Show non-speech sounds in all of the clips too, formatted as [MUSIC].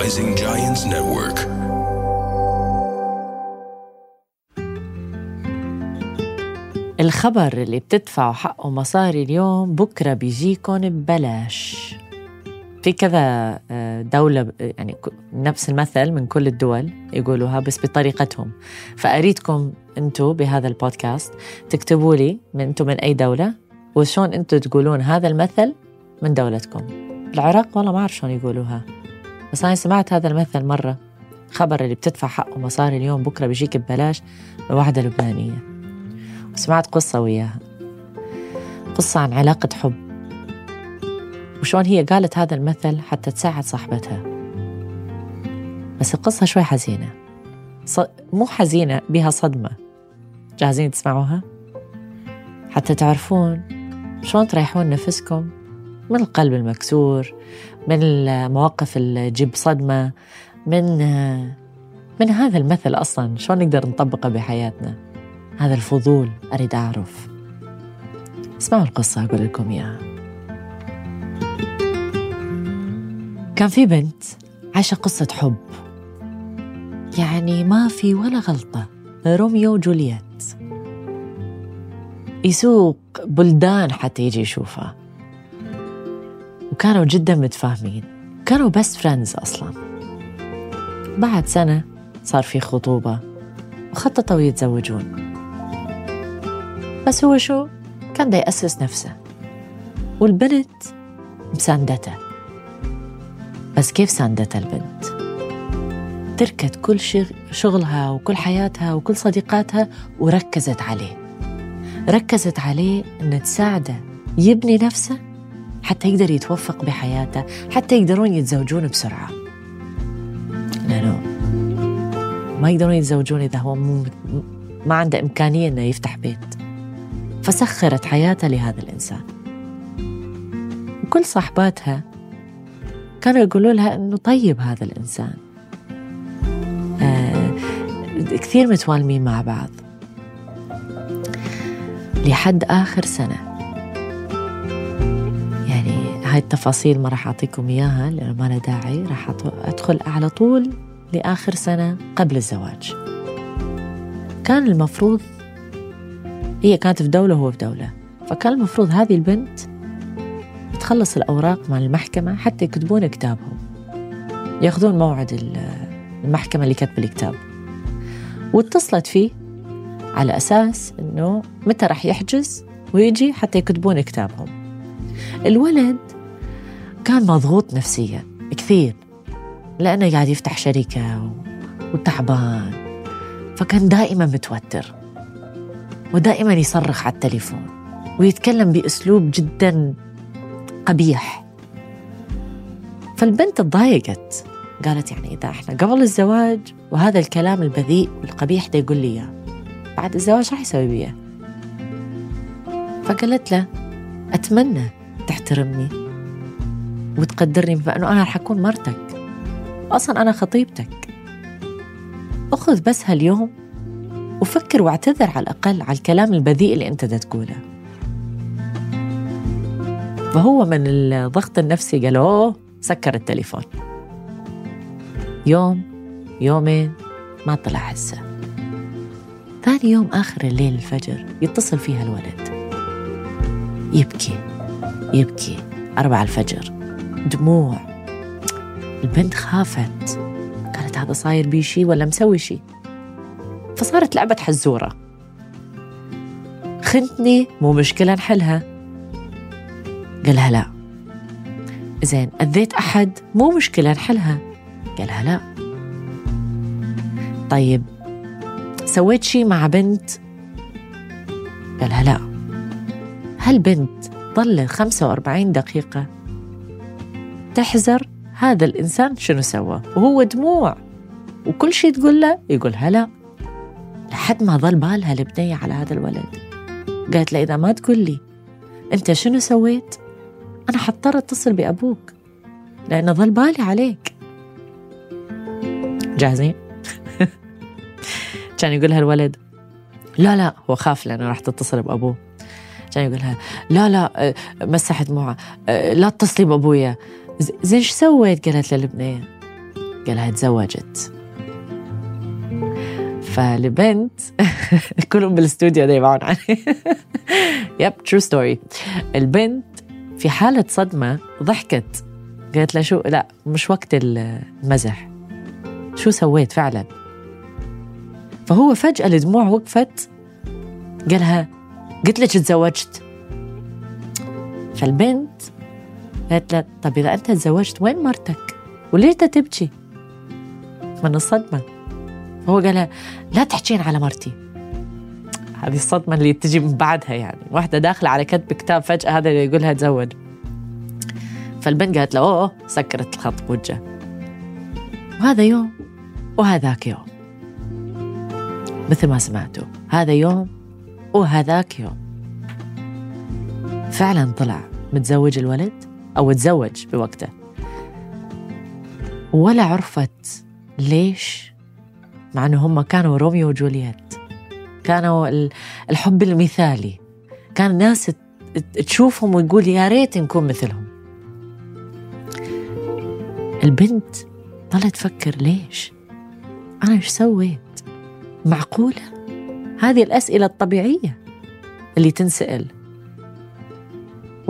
Rising Giants Network. الخبر اللي بتدفعوا حقه مصاري اليوم بكرة بيجيكم ببلاش. في كذا آه، دولة يعني نفس المثل من كل الدول يقولوها بس بطريقتهم. فأريدكم أنتوا بهذا البودكاست تكتبوا لي من أنتوا من أي دولة وشون أنتوا تقولون هذا المثل من دولتكم. العراق والله ما أعرف شلون يقولوها. بس أنا سمعت هذا المثل مرة خبر اللي بتدفع حقه مصاري اليوم بكرة بيجيك ببلاش من واحدة لبنانية وسمعت قصة وياها. قصة عن علاقة حب. وشون هي قالت هذا المثل حتى تساعد صاحبتها. بس القصة شوي حزينة. ص... مو حزينة بها صدمة. جاهزين تسمعوها؟ حتى تعرفون شلون تريحون نفسكم من القلب المكسور من المواقف اللي تجيب صدمة من من هذا المثل أصلا شلون نقدر نطبقه بحياتنا؟ هذا الفضول أريد أعرف. اسمعوا القصة أقول لكم إياها. كان في بنت عايشة قصة حب. يعني ما في ولا غلطة. روميو وجولييت. يسوق بلدان حتى يجي يشوفها. وكانوا جدا متفاهمين. كانوا best friends أصلا. بعد سنة صار في خطوبة. وخططوا يتزوجون. بس هو شو؟ كان دا يأسس نفسه. والبنت مساندته. بس كيف ساندتها البنت؟ تركت كل شغ- شغلها وكل حياتها وكل صديقاتها وركزت عليه. ركزت عليه ان تساعده يبني نفسه حتى يقدر يتوفق بحياته حتى يقدرون يتزوجون بسرعة. لأنه ما يقدرون يتزوجون إذا هو مو ما عنده إمكانية إنه يفتح بيت. فسخرت حياتها لهذا الإنسان. وكل صاحباتها كانوا يقولوا لها إنه طيب هذا الإنسان. آه كثير متوالمين مع بعض. لحد آخر سنة. هاي التفاصيل ما راح أعطيكم إياها لأنه ما لها داعي. راح أدخل على طول لآخر سنة قبل الزواج. كان المفروض هي كانت في دولة وهو في دولة. فكان المفروض هذه البنت تخلص الأوراق مع المحكمة حتى يكتبون كتابهم. يأخذون موعد ال- المحكمة اللي كتب الكتاب. واتصلت فيه على أساس أنه متى راح يحجز ويجي حتى يكتبون كتابهم. الولد كان مضغوط نفسيا كثير لأنه قاعد يفتح شركة وتعبان فكان دائما متوتر ودائما يصرخ على التليفون ويتكلم بأسلوب جدا قبيح. فالبنت تضايقت قالت يعني إذا إحنا قبل الزواج وهذا الكلام البذيء والقبيح ده يقول لي إياه بعد الزواج راح يسوي بيه فقالت له أتمنى تحترمني. وتقدرني فأنه أنا رح أكون مرتك. أصلا أنا خطيبتك. أخذ بس هاليوم وفكر واعتذر على الأقل على الكلام البذيء اللي أنت تقوله. فهو من الضغط النفسي قال أوه سكر التليفون. يوم يومين ما طلع هسه. ثاني يوم آخر الليل الفجر يتصل فيها الولد. يبكي يبكي. أربع الفجر. دموع. البنت خافت. قالت هذا صاير بي شي ولا مسوي شي. فصارت لعبة حزورة. خنتني مو مشكلة نحلها. قالها لا. زين أذيت أحد مو مشكلة نحلها. قالها لا. طيب سويت شي مع بنت؟ قالها لا. هالبنت ظلت 45 دقيقة. تحذر هذا الإنسان شنو سوى؟ وهو دموع. وكل شي تقول له يقولها لا لحد ما ظل بالها البنية على هذا الولد. قالت له إذا ما تقول لي أنت شنو سويت؟ أنا حضطر أتصل بأبوك. لأنه ظل بالي عليك. جاهزين؟ [LAUGHS] كان يقولها الولد لا لا هو خاف لأنه راح تتصل بأبوه. كان يقولها لا لا أه، مسحت دموعها أه، لا تتصلي بأبويا. زين شو سويت؟ قالت له البنية قالها تزوجت. فالبنت [LAUGHS] كلهم بالاستوديو ده يبكون يعني yep true story البنت في حالة صدمة ضحكت. قالت له شو؟ لا مش وقت المزح. شو سويت فعلا؟ فهو فجأة الدموع وقفت. قالها قلت لك تزوجت. فالبنت قالت له طب إذا أنت تزوجت وين مرتك؟ وليش تبكي. من الصدمة. هو قالها لا تحكين على مرتي. هذه الصدمة اللي تجي من بعدها يعني. واحدة داخلة على كتب كتاب فجأة هذا اللي يقولها تزوج. فالبنت قالت له أوه سكرت الخط بوجهه. وهذا يوم وهذاك يوم. مثل ما سمعتوا هذا يوم وهذاك يوم. فعلا طلع متزوج الولد. أو تزوج بوقته. ولا عرفت ليش مع أنه هم كانوا روميو وجولييت. كانوا الحب المثالي. كان الناس تشوفهم ويقول يا ريت نكون مثلهم. البنت ظلت تفكر ليش؟ أنا إيش سويت؟ معقولة؟ هذه الأسئلة الطبيعية اللي تنسأل.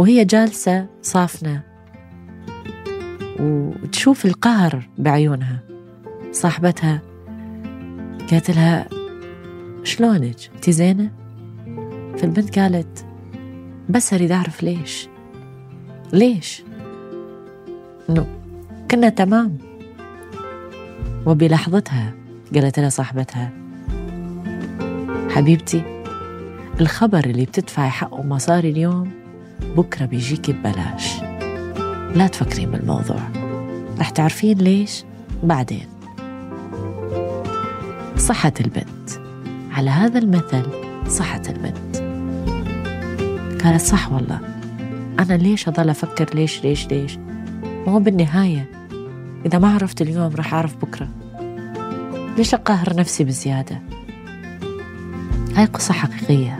وهي جالسة صافنة. وتشوف القهر بعيونها. صاحبتها قالت لها شلونك؟ أنت زينة؟ فالبنت قالت بس أريد أعرف ليش. ليش؟ إنه كنا تمام. وبلحظتها قالت لها صاحبتها حبيبتي الخبر اللي بتدفعي حقه مصاري اليوم بكرة بيجيكي ببلاش. لا تفكرين بالموضوع. رح تعرفين ليش؟ بعدين. صحت البنت. على هذا المثل صحت البنت. قالت صح والله. أنا ليش أضل أفكر ليش ليش ليش؟ ما هو بالنهاية. إذا ما عرفت اليوم رح أعرف بكرة. ليش أقهر نفسي بزيادة؟ هاي قصة حقيقية.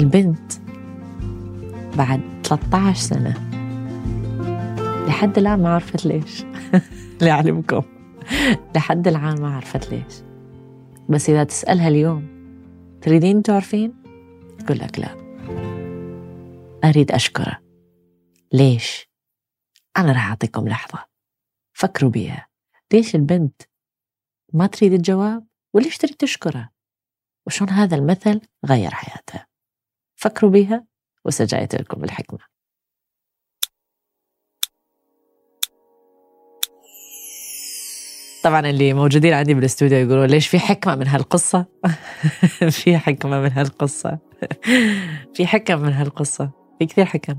البنت بعد 13 سنة. لحد الآن ما عرفت ليش. [LAUGHS] لعلمكم لحد الآن ما عرفت ليش. بس إذا تسألها اليوم تريدين تعرفين؟ تقول لك لا. أريد أشكره ليش؟ أنا راح أعطيكم لحظة. فكروا بيها. ليش البنت ما تريد الجواب؟ وليش تريد تشكره؟ وشون هذا المثل غير حياتها؟ فكروا بيها. وسجايت لكم الحكمة طبعا اللي موجودين عندي بالاستوديو يقولوا ليش في حكمة من هالقصة؟ [LAUGHS] في حكمة من هالقصة. في حكم من هالقصة. في كثير حكم.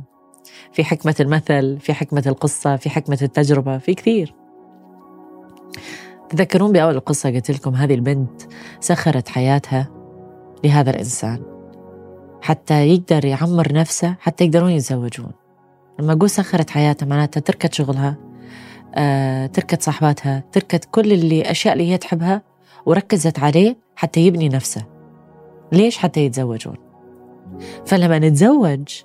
في حكمة المثل في حكمة القصة في حكمة التجربة في كثير. تذكرون بأول القصة قلت لكم هذه البنت سخرت حياتها لهذا الإنسان. حتى يقدر يعمر نفسه حتى يقدرون يتزوجون. لما أقول سخرت حياتها معناتها تركت شغلها آه، تركت صاحباتها تركت كل اللي أشياء اللي هي تحبها وركزت عليه حتى يبني نفسه. ليش حتى يتزوجون؟ فلما نتزوج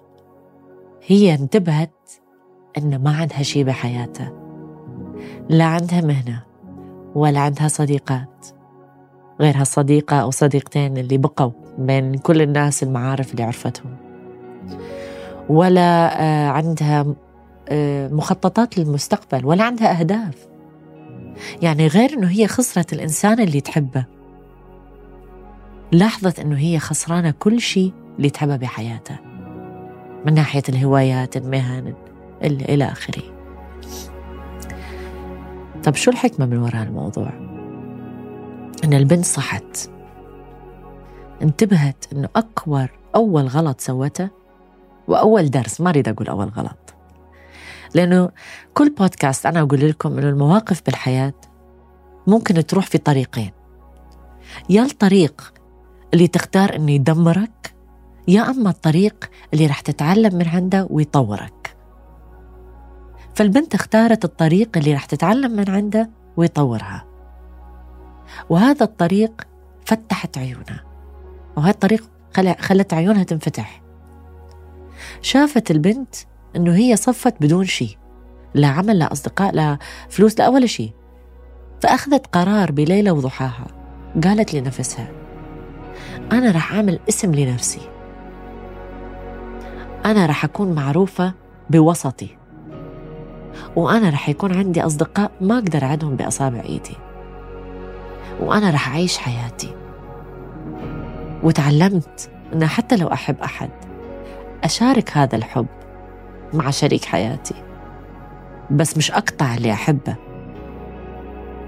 هي انتبهت أن ما عندها شيء بحياتها لا عندها مهنة ولا عندها صديقات. غير هالصديقة أو صديقتين اللي بقوا. بين كل الناس المعارف اللي عرفتهم. ولا آه، عندها آه، مخططات للمستقبل ولا عندها أهداف. يعني غير أنه هي خسرت الإنسان اللي تحبه. لاحظت أنه هي خسرانة كل شيء اللي تحبه بحياتها من ناحية الهوايات المهن إلى آخره. طب شو الحكمة من وراء الموضوع؟ إن البنت صحت. انتبهت إنه أكبر أول غلط سوته وأول درس ما أريد أقول أول غلط. لأنه كل بودكاست أنا أقول لكم إنه المواقف بالحياة ممكن تروح في طريقين. يا الطريق اللي تختار إنه يدمرك يا أما الطريق اللي رح تتعلم من عنده ويطورك. فالبنت اختارت الطريق اللي رح تتعلم من عنده ويطورها. وهذا الطريق فتحت عيونها. وهذا الطريق خلت عيونها تنفتح. شافت البنت إنه هي صفت بدون شيء لا عمل لا أصدقاء لا فلوس لا ولا شيء. فأخذت قرار بليلة وضحاها. قالت لنفسها أنا رح أعمل اسم لنفسي. أنا رح أكون معروفة بوسطي. وأنا رح يكون عندي أصدقاء ما أقدر أعدهم بأصابع إيدي. وأنا رح أعيش حياتي. وتعلمت أن حتى لو أحب أحد أشارك هذا الحب مع شريك حياتي. بس مش أقطع اللي أحبه.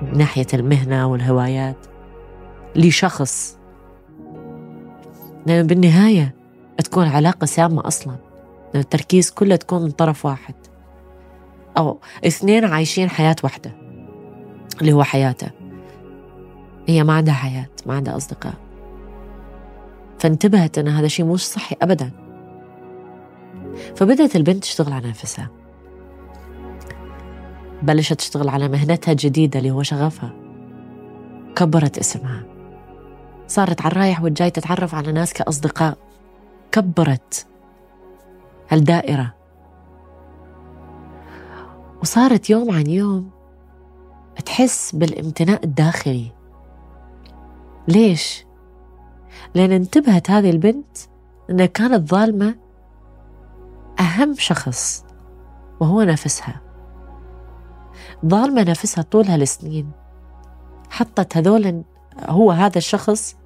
من ناحية المهنة والهوايات لشخص. لأنه بالنهاية تكون علاقة سامة أصلا. لأن التركيز كله تكون من طرف واحد. أو اثنين عايشين حياة واحدة اللي هو حياته. هي ما عندها حياة ما عندها أصدقاء. فانتبهت أن هذا شيء مش صحي أبدا. فبدأت البنت تشتغل على نفسها. بلشت تشتغل على مهنتها الجديدة اللي هو شغفها. كبرت اسمها. صارت على الرايح والجاي تتعرف على ناس كأصدقاء. كبرت. هالدائرة وصارت يوم عن يوم تحس بالامتناء الداخلي. ليش؟ لأن انتبهت هذه البنت أنها كانت ظالمة أهم شخص وهو نفسها. ظالمة نفسها طول هالسنين حطت هذول هو هذا الشخص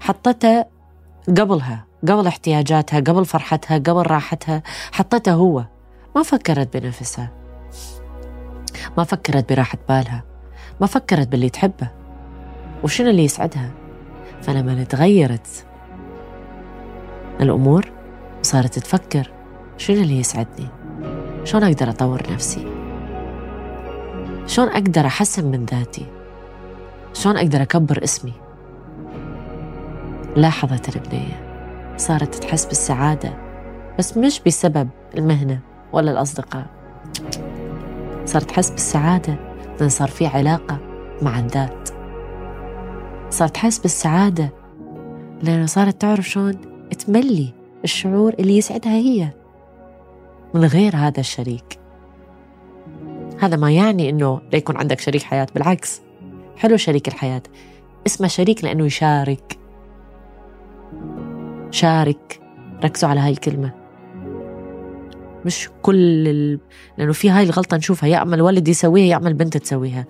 حطته قبلها قبل احتياجاتها قبل فرحتها قبل راحتها. حطته هو. ما فكرت بنفسها. ما فكرت براحة بالها. ما فكرت باللي تحبه. وشنو اللي يسعدها؟ فلما تغيرت الأمور صارت تفكر شنو اللي يسعدني؟ شلون أقدر أطور نفسي؟ شلون أقدر أحسن من ذاتي؟ شلون أقدر أكبر اسمي؟ لاحظت البنية صارت تحس بالسعادة بس مش بسبب المهنة ولا الأصدقاء. صارت تحس بالسعادة لأن صار في علاقة مع الذات. صارت تحس بالسعادة. لأنه صارت تعرف شلون تملي الشعور اللي يسعدها هي من غير هذا الشريك. هذا ما يعني إنه لا يكون عندك شريك حياة بالعكس. حلو شريك الحياة. اسمه شريك لأنه يشارك. شارك. ركزوا على هاي الكلمة. مش كل ال... لأنه في هاي الغلطة نشوفها. يعمل ولد يسويها يعمل بنت تسويها.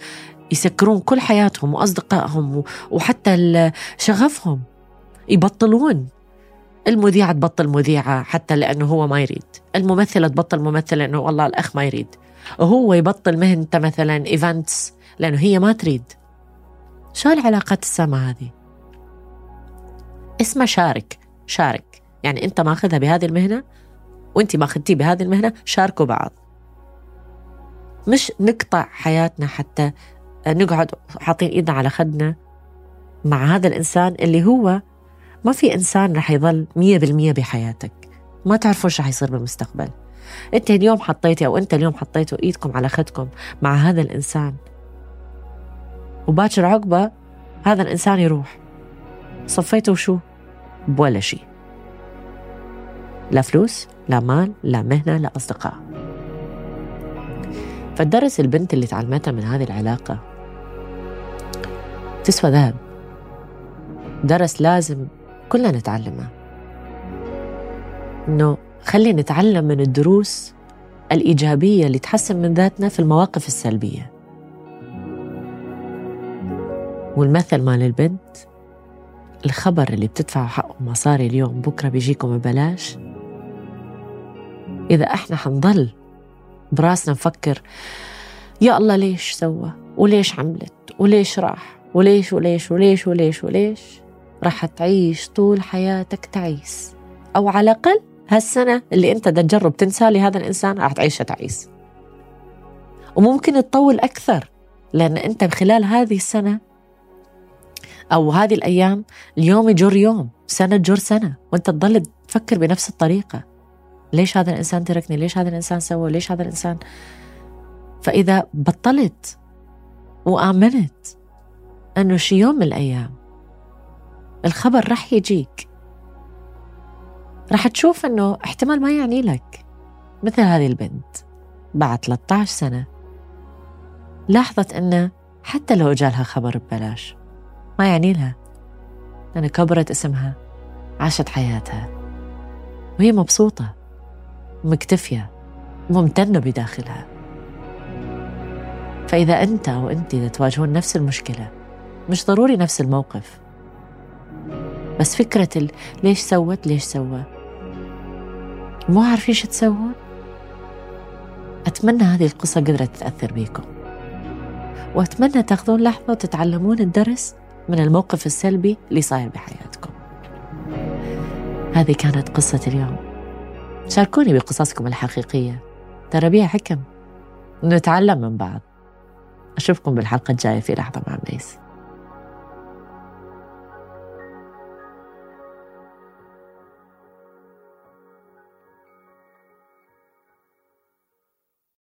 يسكرون كل حياتهم وأصدقائهم و... وحتى شغفهم. يبطلون. المذيعة تبطل مذيعة حتى لأنه هو ما يريد. الممثلة تبطل ممثلة لأنه والله الأخ ما يريد. هو يبطل مهنته مثلا events لأنه هي ما تريد. شو العلاقات السامة هذه؟ اسمها شارك. شارك. يعني أنت ماخذها بهذه المهنة وأنت ماخذتيه بهذه المهنة شاركوا بعض. مش نقطع حياتنا حتى نقعد حاطين إيدنا على خدنا مع هذا الإنسان اللي هو ما في إنسان رح مية بالمية بحياتك. ما تعرفوا شو رح يصير بالمستقبل. أنت اليوم حطيتي أو أنت اليوم حطيتوا إيدكم على خدكم مع هذا الإنسان. وباكر عقبة هذا الإنسان يروح. صفيتوا شو؟ بولا شيء. لا فلوس لا مال لا مهنة لا أصدقاء. فالدرس البنت اللي تعلمتها من هذه العلاقة تسوى ذهب. درس لازم كلنا نتعلمه. إنه خلي نتعلم من الدروس الإيجابية اللي تحسن من ذاتنا في المواقف السلبية. والمثل مال البنت الخبر اللي بتدفعوا حقه مصاري اليوم بكرة بيجيكم ببلاش. إذا إحنا حنضل براسنا نفكر يا الله ليش سوى؟ وليش عملت؟ وليش راح؟ وليش وليش وليش وليش وليش راح تعيش طول حياتك تعيس؟ أو على الأقل هالسنة اللي أنت بدك تجرب تنسى لهذا الإنسان راح تعيشها تعيس. وممكن تطول أكثر لأن أنت خلال هذه السنة أو هذه الأيام اليوم يجر يوم سنة تجر سنة وأنت تضل تفكر بنفس الطريقة. ليش هذا الإنسان تركني؟ ليش هذا الإنسان سوى؟ ليش هذا الإنسان؟ فإذا بطلت وآمنت أنه شي يوم من الأيام الخبر رح يجيك. رح تشوف أنه احتمال ما يعني لك. مثل هذه البنت بعد 13 سنة لاحظت أنه حتى لو جالها خبر ببلاش ما يعني لها. لأن كبرت اسمها عاشت حياتها وهي مبسوطة مكتفية ممتنة بداخلها. فإذا أنت أو أنت تواجهون نفس المشكلة مش ضروري نفس الموقف. بس فكرة. ليش سوت ليش سوى. مو عارفين شو تسوون؟ أتمنى هذه القصة قدرت تأثر بيكم. وأتمنى تاخذون لحظة وتتعلمون الدرس من الموقف السلبي اللي صاير بحياتكم. هذه كانت قصة اليوم. شاركوني بقصصكم الحقيقية. ترى بيها حكم. نتعلم من بعض. أشوفكم بالحلقة الجاية في لحظة مع ميس.